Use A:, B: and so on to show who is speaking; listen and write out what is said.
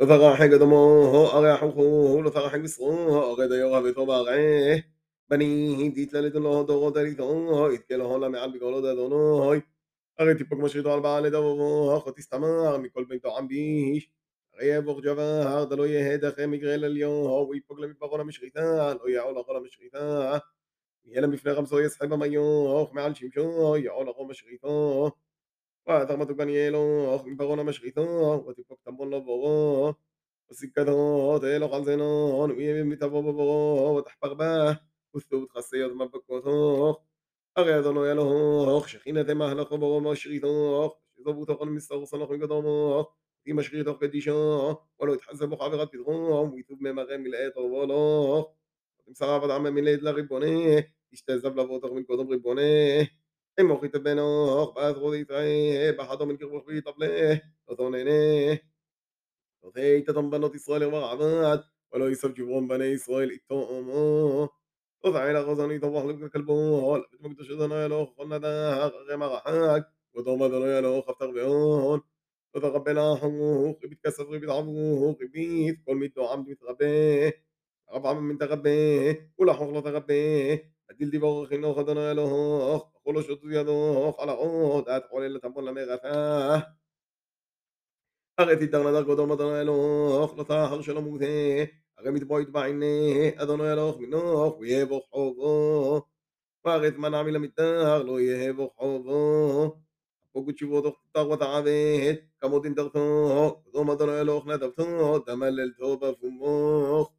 A: לא תרחק קדמו, הרי חוכו, לא תרחק בשרו, הרי דיו הביתו בהרעה. בני תתללת לו דורות אליתו, יתקה לו למעל בגאולות אדוני. הרי תיפוק משריתו על בעלי דברו, אך תסתמר מכל ביתו עם ביש. הרי יבוך ג'בר, דלו יהא דחי מגרל עליו, ויפוק למדברו למשריתה, לא יעול אחו למשריתה. יהיה למפני רמזו יסחב במיוך, מעל שמשו, יעול אחו cuatro con hielo, barona משחיתו, ותפוק תמון לבורו, כדות, תלוך על זנו, נויה מתבוא בבורו, ותחפר בה, ותתוב עוד מבקותו, הרי אדונו לא ילוך, שכינתם מהלכו בורו משחיתו, שזובו תוכן מסתור סנוך מקדומו, אם משחיתו קדישו, ולא יתחזה בו חברת פתחו, ויתוב ממראה מלאי טוב תורבו לו, ותמסר עבד עמם מלאי לריבוני, ישתה זב לבוא תוך מלכותו ריבוני مخيت بنوخ بأث غذي تعيه بحضم الكرب في طبله وثون عينيه وثيت إيه؟ بنات إسرائيل وعبد ولو يسب جبرون بني إسرائيل إتومو وثعيل غزني طوح لك كلبون لبت مقدش دنا يلوخ قلنا داخ غير مرحك ودوما دنا يلوخ أفتر بيون وتغبناهم خبيت كسف خبيت عمو خبيت كل ميت عمد متغبيه. ربع من تغبيه ولا حخلة تغبيه. הדיל דיבור חינוך אדוני אלוך, וכולו שוטו ידוך על העוד, עד חולל לטמון למרחה. הרי תיתר נדר קודם אדוני אלוך, לא תחר שלא מותה, הרי מתבוא יתבע הנה, אדוני אלוך מנוך, ויהיה בו חובו. והרי תמנע מלמיתר, לא יהיה בו חובו. פוגו תשובו תוך תתר ותעבד, כמות אינתרתו, קודם אדוני אלוך נדבתו, תמללתו בפומוך.